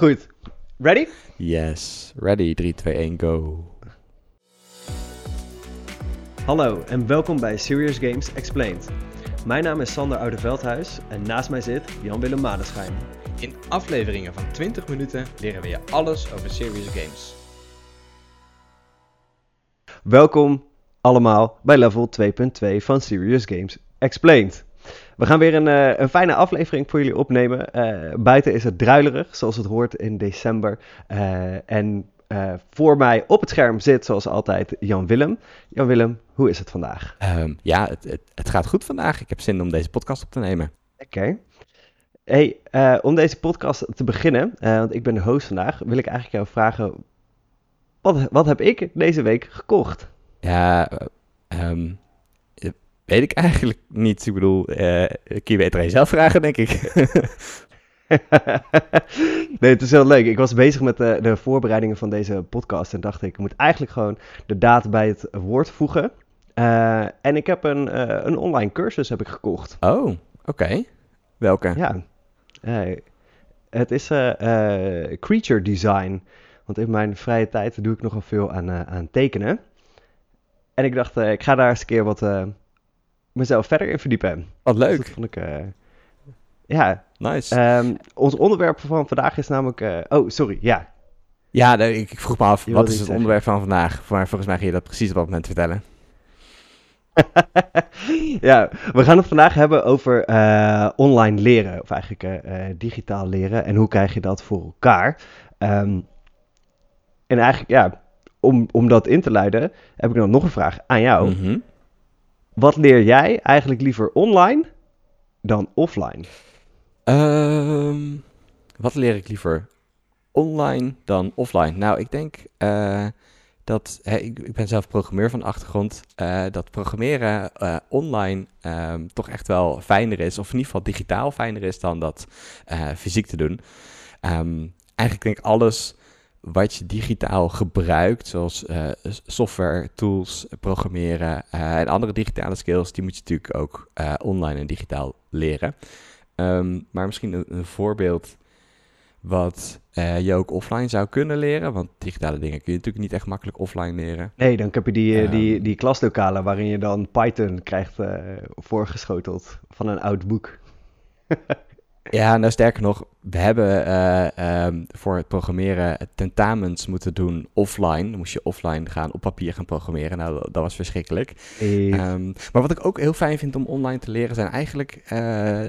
Goed. Ready? Yes. Ready. 3, 2, 1, go. Hallo en welkom bij Serious Games Explained. Mijn naam is Sander Oudeveldhuis en naast mij zit Jan-Willem Madenschijn. In afleveringen van 20 minuten leren we je alles over serious games. Welkom allemaal bij level 2.2 van Serious Games Explained. We gaan weer een, eh, een fijne aflevering voor jullie opnemen. Eh, buiten is het druilerig, zoals het hoort in december. Eh, en voor mij op het scherm zit, zoals altijd, Jan Willem. Jan Willem, hoe is het vandaag? Ehm, ja, het, het, het gaat goed vandaag. Ik heb zin om deze podcast op te nemen. Oké. Hey, om deze podcast te beginnen, want ik ben de host vandaag, wil ik eigenlijk jou vragen: wat, wat heb ik deze week gekocht? Ja, eh, ehm, eh, weet ik eigenlijk niet. Ik bedoel, eh kun je beter aan jezelf vragen, denk ik. nee, het is heel leuk. Ik was bezig met de, de voorbereidingen van deze podcast en dacht ik, ik moet eigenlijk gewoon de daad bij het woord voegen. Eh, en ik heb een, eh, een online cursus heb ik gekocht. oh, oké. Welke? Ja, eh, het is eh, eh, creature design. Want in mijn vrije tijd doe ik nogal veel aan, eh, aan tekenen. En ik dacht, eh, ik ga daar eens een keer wat eh, mezelf verder in verdiepen. Wat Dus leuk. dat vond ik, eh, ja. Nice. Ehm, ons onderwerp van vandaag is namelijk... eh, oh, sorry, ja. ja, nee, ik, ik vroeg me af, Je wat is het onderwerp van vandaag? Maar volgens mij ga je dat precies op dat moment vertellen. ja, we gaan het vandaag hebben over eh, online leren. Of eigenlijk digitaal leren. En hoe krijg je dat voor elkaar? Ehm, en eigenlijk, ja, om, om dat in te luiden, heb ik dan nog een vraag aan jou. Mhm. Wat leer jij eigenlijk liever online dan offline? Ehm, wat leer ik liever? Online dan offline? Nou, ik denk eh, dat. ik, ik ben zelf programmeur van achtergrond. eh, dat programmeren eh, online ehm, toch echt wel fijner is. Of in ieder geval digitaal fijner is dan dat fysiek te doen. Ehm, eigenlijk denk ik alles wat je digitaal gebruikt, zoals eh, software, tools, programmeren eh, en andere digitale skills, die moet je natuurlijk ook eh, online en digitaal leren. Ehm, maar misschien een, een voorbeeld wat je ook offline zou kunnen leren. Want digitale dingen kun je natuurlijk niet echt makkelijk offline leren. Nee, dan heb je die, die, Ehm. die klaslokalen waarin je dan Python krijgt voorgeschoteld van een oud boek. Ja, nou sterker nog, we hebben eh, ehm, voor het programmeren tentamens moeten doen offline. Dan moest je offline gaan op papier gaan programmeren. Nou, dat, dat was verschrikkelijk. Eh, Ehm, maar wat ik ook heel fijn vind om online te leren zijn eigenlijk eh,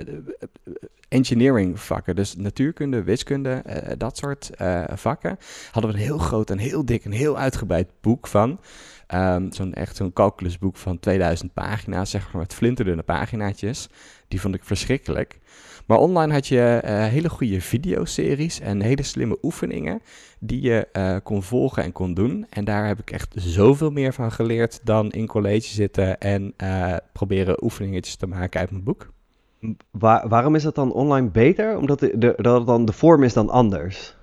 engineering vakken. Dus natuurkunde, wiskunde, eh, dat soort vakken. Hadden we een heel groot en heel dik en heel uitgebreid boek van. Ehm, zo'n echt zo'n calculusboek van 2000 pagina's, zeg maar met flinterdunne paginaatjes. Die vond ik verschrikkelijk. Maar online had je eh, hele goede videoseries en hele slimme oefeningen die je eh, kon volgen en kon doen. En daar heb ik echt zoveel meer van geleerd dan in college zitten en eh, proberen oefeningetjes te maken uit mijn boek. Waar- waarom is dat dan online beter? Omdat de, de, dat dan de vorm is dan anders.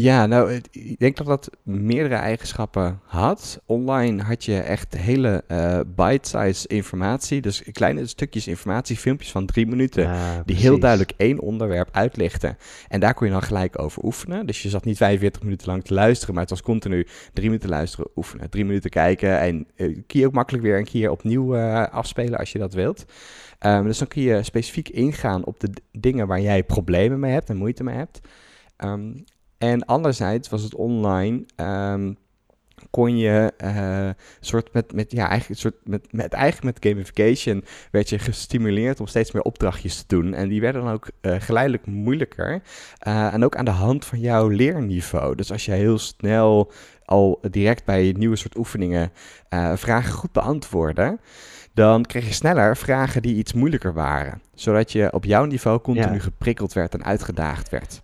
Ja, nou, ik denk dat dat meerdere eigenschappen had. Online had je echt hele eh bite-size informatie, dus kleine stukjes informatie, filmpjes van drie minuten. Ja, Die heel duidelijk één onderwerp uitlichten. En daar kon je dan gelijk over oefenen. Dus je zat niet 45 minuten lang te luisteren, maar het was continu drie minuten luisteren, oefenen, drie minuten kijken. En eh, kun je ook makkelijk weer een keer opnieuw eh, afspelen als je dat wilt. Ehm, dus dan kun je specifiek ingaan op de dingen waar jij problemen mee hebt en moeite mee hebt. Ehm, en anderzijds was het online. ehm, kon je eh, soort met, met, ja, eigenlijk een soort met, met, eigenlijk met gamification werd je gestimuleerd om steeds meer opdrachtjes te doen. En die werden dan ook eh, geleidelijk moeilijker. Eh, en ook aan de hand van jouw leerniveau. Dus als je heel snel al direct bij nieuwe soort oefeningen vragen goed beantwoordde, dan kreeg je sneller vragen die iets moeilijker waren. Zodat je op jouw niveau continu Ja. geprikkeld werd en uitgedaagd werd.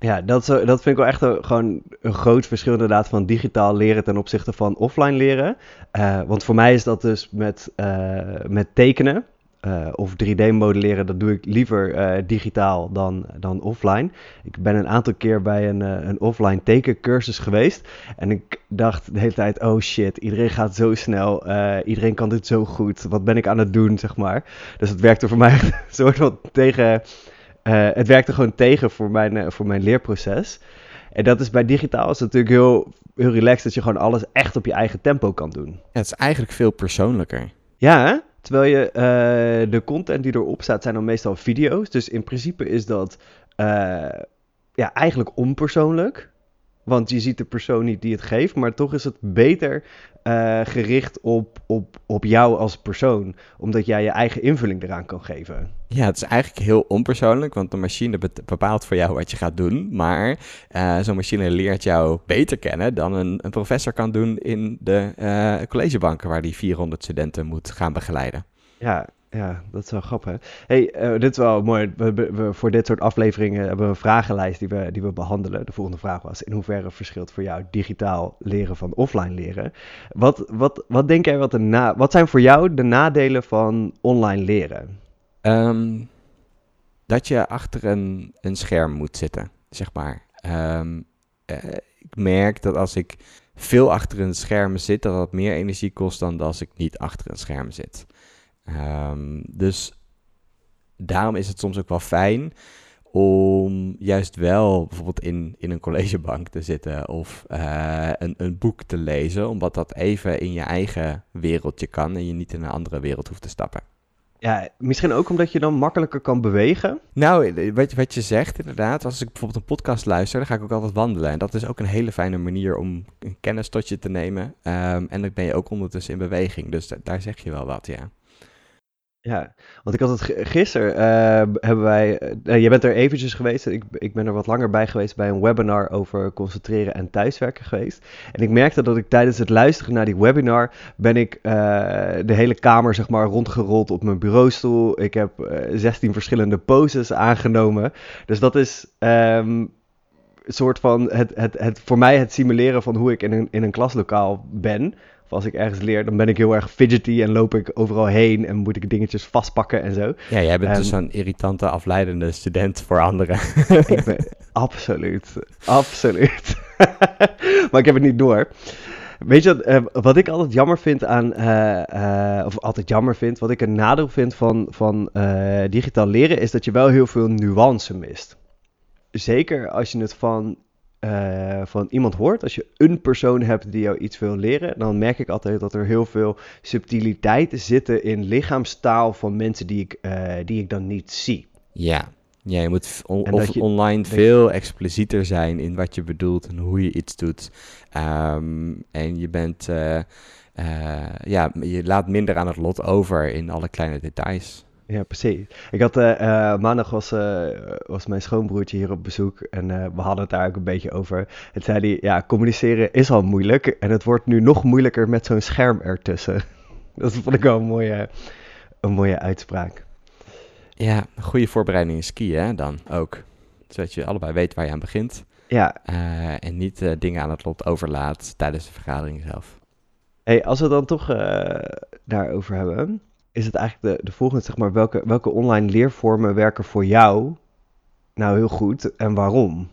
Ja, dat, is, eh, dat vind ik wel echt een, gewoon een groot verschil inderdaad van digitaal leren ten opzichte van offline leren. Eh, want voor mij is dat dus met, eh, met tekenen of 3D modelleren, dat doe ik liever digitaal dan, dan offline. Ik ben een aantal keer bij een, een offline tekencursus geweest en ik dacht de hele tijd, oh shit, iedereen gaat zo snel, iedereen kan dit zo goed, wat ben ik aan het doen, zeg maar. Dus het werkte voor mij een soort van tegen het werkte gewoon tegen voor mijn, eh, voor mijn leerproces. En dat is bij digitaal is natuurlijk heel, heel relaxed dat je gewoon alles echt op je eigen tempo kan doen. Ja, het is eigenlijk veel persoonlijker. Ja, hè? terwijl je eh, de content die erop staat zijn dan meestal video's. Dus in principe is dat eh, ja, eigenlijk onpersoonlijk. Want je ziet de persoon niet die het geeft, maar toch is het beter eh, gericht op, op, op jou als persoon. Omdat jij je eigen invulling eraan kan geven. Ja, het is eigenlijk heel onpersoonlijk, want de machine be- bepaalt voor jou wat je gaat doen. Maar eh, zo'n machine leert jou beter kennen dan een, een professor kan doen in de eh, collegebanken waar die 400 studenten moet gaan begeleiden. Ja, ja, dat is wel grappig. hey, eh, dit is wel mooi. We- voor dit soort afleveringen hebben we een vragenlijst die we, die we behandelen. De volgende vraag was: in hoeverre verschilt voor jou digitaal leren van offline leren? Wat, wat, wat denk jij, wat, de na, wat zijn voor jou de nadelen van online leren? Ehm, dat je achter een, een scherm moet zitten, zeg maar. Ehm, eh, ik merk dat als ik veel achter een scherm zit, dat dat meer energie kost dan als ik niet achter een scherm zit. Ehm, dus daarom is het soms ook wel fijn om juist wel bijvoorbeeld in, in een collegebank te zitten of eh, een, een boek te lezen, omdat dat even in je eigen wereldje kan en je niet in een andere wereld hoeft te stappen. Ja, misschien ook omdat je dan makkelijker kan bewegen. Nou, wat, wat je zegt inderdaad, als ik bijvoorbeeld een podcast luister, dan ga ik ook altijd wandelen. En dat is ook een hele fijne manier om een kennis tot je te nemen. Ehm, en dan ben je ook ondertussen in beweging. Dus da- daar zeg je wel wat, ja. Ja, want ik had het gisteren, eh, hebben wij, eh, je bent er eventjes geweest, ik, ik ben er wat langer bij geweest bij een webinar over concentreren en thuiswerken geweest. En ik merkte dat ik tijdens het luisteren naar die webinar, ben ik eh, de hele kamer zeg maar rondgerold op mijn bureaustoel. Ik heb eh 16 verschillende poses aangenomen. Dus dat is ehm, een soort van, het, het, het, voor mij het simuleren van hoe ik in een, in een klaslokaal ben. Of als ik ergens leer, dan ben ik heel erg fidgety en loop ik overal heen en moet ik dingetjes vastpakken en zo. Ja, jij bent dus Ehm, zo'n irritante, afleidende student voor anderen. Ik ben absoluut, absoluut. maar ik heb het niet door. Weet je wat, eh, wat ik altijd jammer vind aan, eh, eh, of altijd jammer vind, wat ik een nadeel vind van, van digitaal leren, is dat je wel heel veel nuance mist. Zeker als je het van, eh, van iemand hoort, als je een persoon hebt die jou iets wil leren, dan merk ik altijd dat er heel veel subtiliteiten zitten in lichaamstaal van mensen die ik, eh, die ik dan niet zie. ja. ja, je moet on- of je- online veel explicieter zijn in wat je bedoelt en hoe je iets doet. Ehm, en je bent, eh, ja, je laat minder aan het lot over in alle kleine details. Ja, precies. Ik had eh, eh, maandag was, eh, was mijn schoonbroertje hier op bezoek en we hadden het daar ook een beetje over. Het zei hij, ja, communiceren is al moeilijk en het wordt nu nog moeilijker met zo'n scherm ertussen. Dat vond ik wel een mooie, een mooie uitspraak. Ja, goede voorbereiding in skiën hè, dan ook. Zodat je allebei weet waar je aan begint. Ja, en niet dingen aan het lot overlaat tijdens de vergadering zelf. hey, als we het dan toch daarover hebben, is het eigenlijk de, de volgende, zeg maar, welke, welke online leervormen werken voor jou nou heel goed en waarom?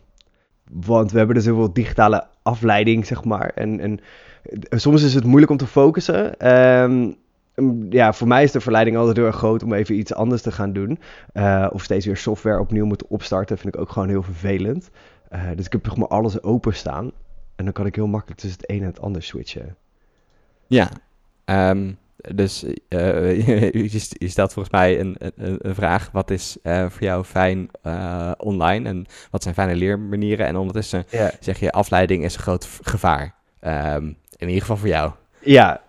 Want we hebben dus heel veel digitale afleiding, zeg maar. En, en soms is het moeilijk om te focussen. Ehm, ja, voor mij is de verleiding altijd heel erg groot om even iets anders te gaan doen. Eh, of steeds weer software opnieuw moeten opstarten, vind ik ook gewoon heel vervelend. Eh, dus ik heb zeg maar alles openstaan. En dan kan ik heel makkelijk tussen het een en het ander switchen. Ja, ehm, dus eh, je, stelt volgens mij een, een, een vraag. Wat is eh, voor jou fijn eh, online en wat zijn fijne leermanieren? En ondertussen Ja, zeg je afleiding is een groot gevaar. Ehm, in ieder geval voor jou. ja,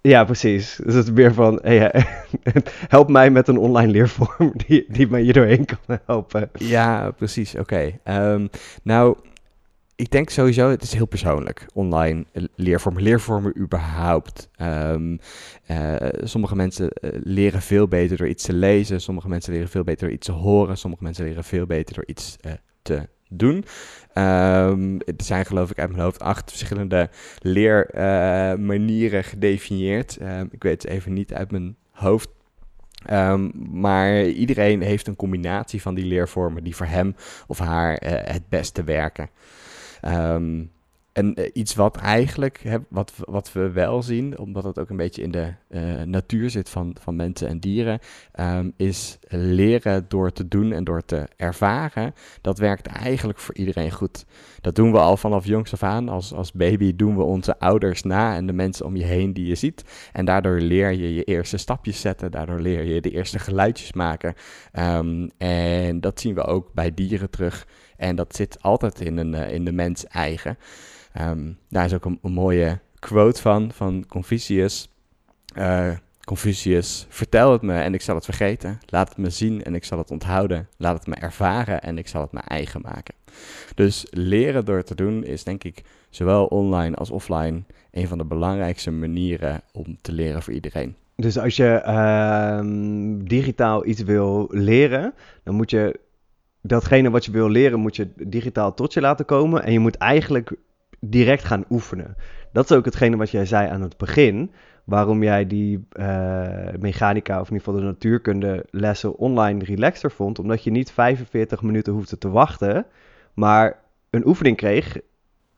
ja precies. Dus het is meer van, hey, help mij met een online leervorm die, die mij hier doorheen kan helpen. Ja, precies. Oké. Ehm, nou, ik denk sowieso, het is heel persoonlijk. Online eh, leervormen, leervormen überhaupt. Ehm, eh, sommige mensen eh, leren veel beter door iets te lezen. Sommige mensen leren veel beter door iets te horen. Sommige mensen leren veel beter door iets te doen. Ehm, er zijn geloof ik uit mijn hoofd acht verschillende leermanieren gedefinieerd. Ehm, ik weet het even niet uit mijn hoofd. Ehm, maar iedereen heeft een combinatie van die leervormen die voor hem of haar het beste werken. Ehm, en eh, iets wat eigenlijk, hè, wat, wat we wel zien, omdat het ook een beetje in de uh, natuur zit van, van mensen en dieren, um, is leren door te doen en door te ervaren. Dat werkt eigenlijk voor iedereen goed. Dat doen we al vanaf jongs af aan. Als, als baby doen we onze ouders na en de mensen om je heen die je ziet. En daardoor leer je je eerste stapjes zetten, daardoor leer je de eerste geluidjes maken. Um, en dat zien we ook bij dieren terug. En dat zit altijd in, een, uh, in de mens eigen. Um, daar is ook een, mooie quote van, van Confucius. Uh, Confucius, vertel het me en ik zal het vergeten. Laat het me zien en ik zal het onthouden. Laat het me ervaren en ik zal het mijn eigen maken. Dus leren door te doen is denk ik zowel online als offline een van de belangrijkste manieren om te leren voor iedereen. Dus als je uh, digitaal iets wil leren, dan moet je datgene wat je wil leren, moet je digitaal tot je laten komen. En je moet eigenlijk direct gaan oefenen. Dat is ook hetgene wat jij zei aan het begin. Waarom jij die uh, mechanica, of in ieder geval de natuurkunde lessen online relaxter vond. Omdat je niet 45 minuten hoefde te wachten, maar een oefening kreeg.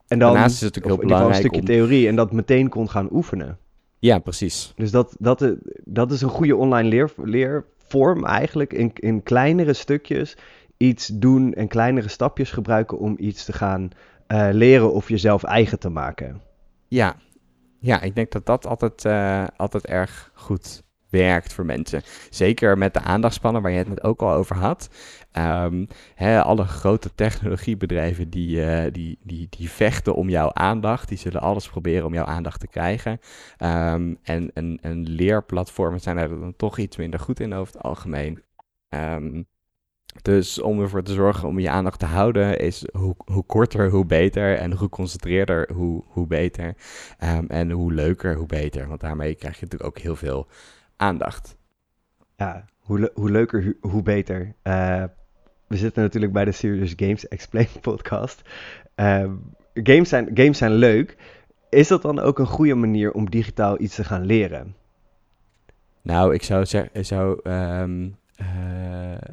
En dan Daarnaast is het natuurlijk heel belangrijk een stukje om... theorie en dat meteen kon gaan oefenen. Ja, precies. Dus dat, dat, dat is een goede online leer, leervorm eigenlijk. In, in kleinere stukjes iets doen en kleinere stapjes gebruiken om iets te gaan uh, leren of jezelf eigen te maken. Ja, ja ik denk dat dat altijd, uh, altijd erg goed werkt voor mensen. Zeker met de aandachtspannen waar je het net ook al over had. Hè, alle grote technologiebedrijven die, uh, die, die, die vechten om jouw aandacht. Die zullen alles proberen om jouw aandacht te krijgen. Um, en, en, en leerplatformen zijn er dan toch iets minder goed in over het algemeen. Um, dus om ervoor te zorgen om je aandacht te houden, is hoe, hoe korter, hoe beter. En hoe geconcentreerder, hoe, hoe beter. Um, en hoe leuker, hoe beter. Want daarmee krijg je natuurlijk ook heel veel aandacht. Ja, hoe, hoe leuker, hoe beter. Uh, we zitten natuurlijk bij de Serious Games Explain podcast. Uh, games, zijn, games zijn leuk. Is dat dan ook een goede manier om digitaal iets te gaan leren? Nou, ik zou, zeggen, zou um, uh,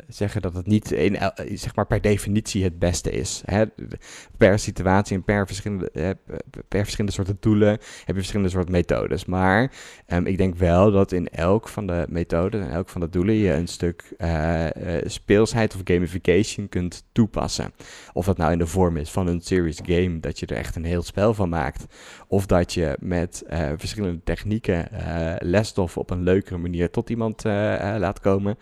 zeggen dat het niet in, zeg maar per definitie het beste is. Hè? Per situatie en per verschillende, per verschillende soorten doelen heb je verschillende soorten methodes. Maar um, ik denk wel dat in elk van de methoden en elk van de doelen je een stuk speelsheid of gamification kunt toepassen. Of dat nou in de vorm is van een serious game, dat je er echt een heel spel van maakt. Of dat je met verschillende technieken lesstof op een leukere manier tot iemand laat komen.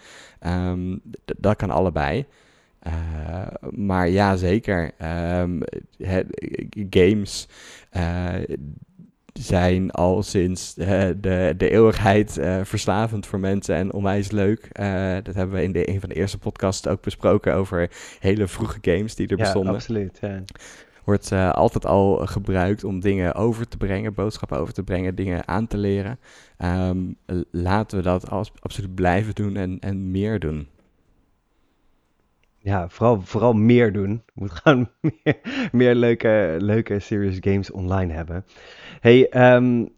Um, dat kan allebei. Uh, maar ja, zeker. Um, het, games uh, zijn al sinds uh, de, de eeuwigheid verslavend voor mensen en onwijs leuk. dat hebben we in de, een van de eerste podcasts ook besproken over hele vroege games die er ja, bestonden. Absoluut, ja. Wordt altijd al gebruikt om dingen over te brengen, boodschappen over te brengen, dingen aan te leren. Um, laten we dat als, absoluut blijven doen en, en meer doen. Ja, vooral, vooral meer doen. Je moet gewoon meer, meer leuke, leuke serious games online hebben. hey, um,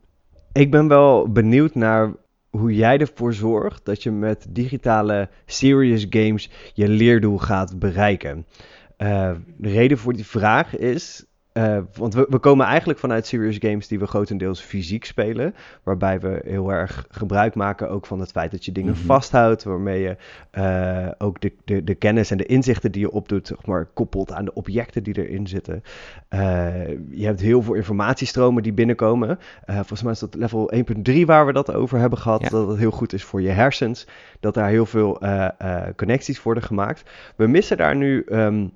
ik ben wel benieuwd naar hoe jij ervoor zorgt dat je met digitale serious games je leerdoel gaat bereiken. Uh, de reden voor die vraag is, uh, want we, we, komen eigenlijk vanuit serious games die we grotendeels fysiek spelen. Waarbij we heel erg gebruik maken ook van het feit dat je dingen mm -hmm. vasthoudt. Waarmee je uh, ook de, de, de, kennis en de inzichten die je opdoet, zeg maar, koppelt aan de objecten die erin zitten. Uh, je hebt heel veel informatiestromen die binnenkomen. volgens mij is dat level 1.3 waar we dat over hebben gehad. Ja. Dat het heel goed is voor je hersens. Dat daar heel veel connecties worden gemaakt. We missen daar nu. Um,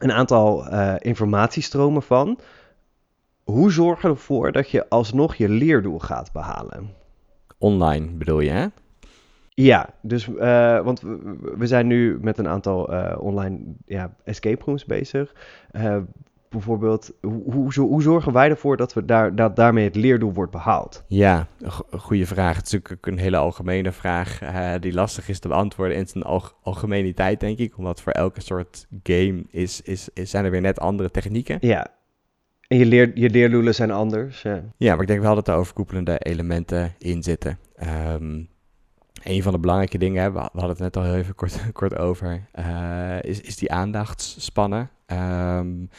een aantal uh, informatiestromen van. Hoe zorg je ervoor dat je alsnog je leerdoel gaat behalen? Online bedoel je, hè? Ja, dus, uh, want we, we, zijn nu met een aantal uh, online ja, escape rooms bezig. Bijvoorbeeld, hoe, hoe, hoe, zorgen wij ervoor dat, we daar, dat daarmee het leerdoel wordt behaald? Ja, een goede vraag. Het is natuurlijk een hele algemene vraag uh, die lastig is te beantwoorden in zijn al algemeniteit, denk ik. Omdat voor elke soort game is, is, is, zijn er weer net andere technieken. Ja, en je, leer, je leerdoelen zijn anders. Ja. ja, maar ik denk wel dat er overkoepelende elementen in zitten. Um, een van de belangrijke dingen, we hadden het net al heel even kort, kort over, uh, is, is die aandachtsspannen. Um,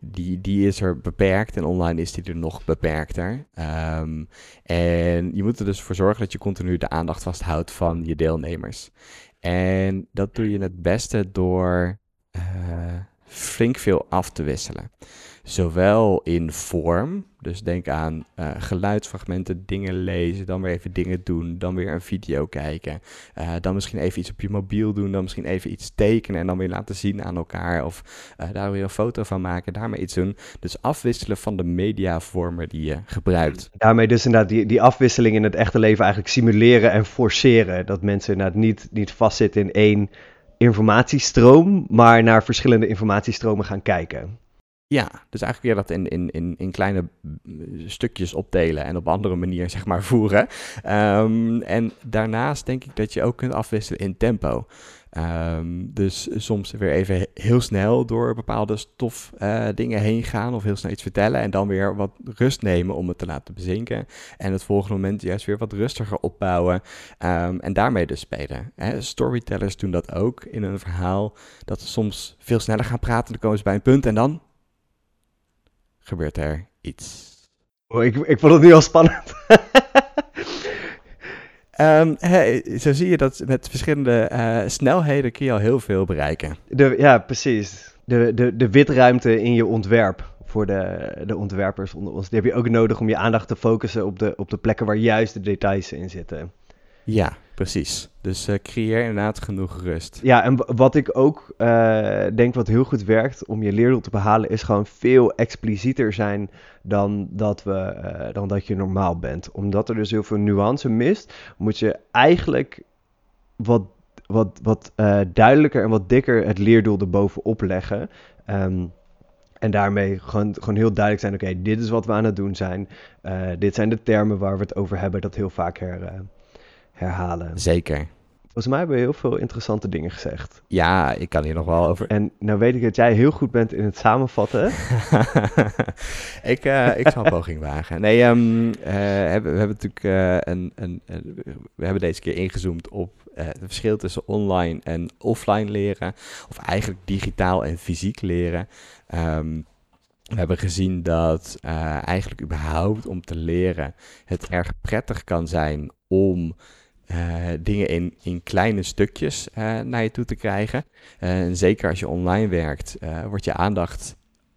die, die is er beperkt en online is die er nog beperkter. Um, en je moet er dus voor zorgen dat je continu de aandacht vasthoudt van je deelnemers. En dat doe je het beste door uh, flink veel af te wisselen. Zowel in vorm, dus denk aan uh, geluidsfragmenten, dingen lezen, dan weer even dingen doen, dan weer een video kijken, uh, dan misschien even iets op je mobiel doen, dan misschien even iets tekenen en dan weer laten zien aan elkaar of uh, daar weer een foto van maken, daarmee iets doen. Dus afwisselen van de mediavormen die je gebruikt. Daarmee dus inderdaad die, die afwisseling in het echte leven eigenlijk simuleren en forceren, dat mensen inderdaad niet, niet vastzitten in één informatiestroom, maar naar verschillende informatiestromen gaan kijken. Ja, dus eigenlijk weer dat in, in, in, in kleine stukjes opdelen en op andere manier zeg maar voeren. Um, en daarnaast denk ik dat je ook kunt afwisselen in tempo. Um, dus soms weer even heel snel door bepaalde stof uh, dingen heen gaan of heel snel iets vertellen en dan weer wat rust nemen om het te laten bezinken. En het volgende moment juist weer wat rustiger opbouwen um, en daarmee dus spelen. Hè. Storytellers doen dat ook in een verhaal, dat ze soms veel sneller gaan praten, dan komen ze bij een punt en dan gebeurt er iets. Oh, ik, ik vond het nu al spannend. um, hey, zo zie je dat met verschillende uh, snelheden kun je al heel veel bereiken. De, ja, precies. De, de, de witruimte in je ontwerp voor de, de ontwerpers onder ons. Die heb je ook nodig om je aandacht te focussen op de, op de plekken waar juist de details in zitten. Ja, precies. Dus uh, creëer inderdaad genoeg rust. Ja, en wat ik ook uh, denk wat heel goed werkt om je leerdoel te behalen, is gewoon veel explicieter zijn dan dat, we, uh, dan dat je normaal bent. Omdat er dus heel veel nuance mist, moet je eigenlijk wat, wat, wat duidelijker en wat dikker het leerdoel erbovenop leggen. Um, en daarmee gewoon, gewoon heel duidelijk zijn: oké, dit is wat we aan het doen zijn. dit zijn de termen waar we het over hebben, dat heel vaak her, herhalen. Zeker. Volgens mij hebben we heel veel interessante dingen gezegd. Ja, ik kan hier nog wel over. En nou weet ik dat jij heel goed bent in het samenvatten. ik, uh, ik zal een poging wagen. Nee, um, uh, hebben, we hebben natuurlijk uh, een, een, een, We hebben deze keer ingezoomd op het verschil tussen online en offline leren. Of eigenlijk digitaal en fysiek leren. Um, we hebben gezien dat eigenlijk überhaupt om te leren het erg prettig kan zijn om uh, dingen in, in kleine stukjes uh, naar je toe te krijgen. Uh, en zeker als je online werkt, wordt je aandacht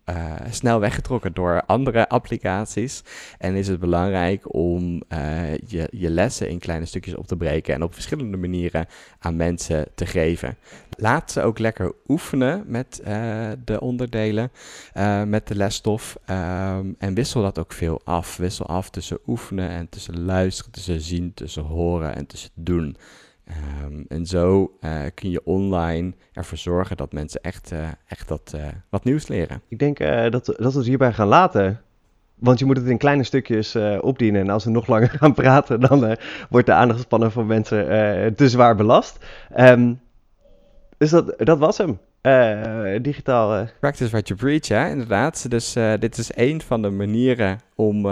uh, snel weggetrokken door andere applicaties. En is het belangrijk om uh, je, je lessen in kleine stukjes op te breken en op verschillende manieren aan mensen te geven. Laat ze ook lekker oefenen met uh, de onderdelen, met de lesstof. Um, en wissel dat ook veel af. Wissel af tussen oefenen en tussen luisteren, tussen zien, tussen horen en tussen doen. Um, en zo uh, kun je online ervoor zorgen dat mensen echt, uh, echt dat, uh, wat nieuws leren. Ik denk dat, dat we het hierbij gaan laten. Want je moet het in kleine stukjes opdienen. En als we nog langer gaan praten, dan wordt de aandachtspannen van mensen te zwaar belast. Um, dus dat, dat was hem. digitaal. Practice what you preach, hè, inderdaad. Dus dit is een van de manieren om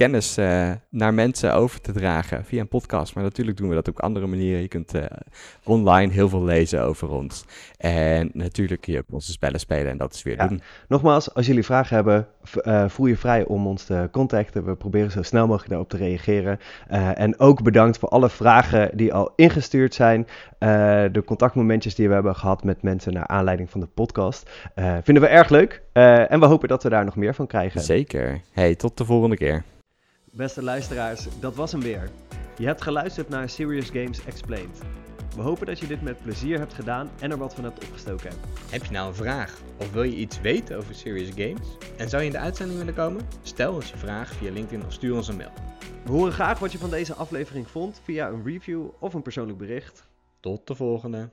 kennis uh, naar mensen over te dragen via een podcast. Maar natuurlijk doen we dat op andere manieren. Je kunt uh, online heel veel lezen over ons. En natuurlijk kun je ook onze spellen spelen en dat is weer ja. doen. Nogmaals, als jullie vragen hebben, uh, voel je vrij om ons te contacten. We proberen zo snel mogelijk daarop te reageren. en ook bedankt voor alle vragen die al ingestuurd zijn. de contactmomentjes die we hebben gehad met mensen naar aanleiding van de podcast. vinden we erg leuk. en we hopen dat we daar nog meer van krijgen. Zeker. Hey, tot de volgende keer. Beste luisteraars, dat was hem weer. Je hebt geluisterd naar Serious Games Explained. We hopen dat je dit met plezier hebt gedaan en er wat van hebt opgestoken. Heb je nou een vraag of wil je iets weten over Serious Games? En zou je in de uitzending willen komen? Stel ons je vraag via LinkedIn of stuur ons een mail. We horen graag wat je van deze aflevering vond via een review of een persoonlijk bericht. Tot de volgende.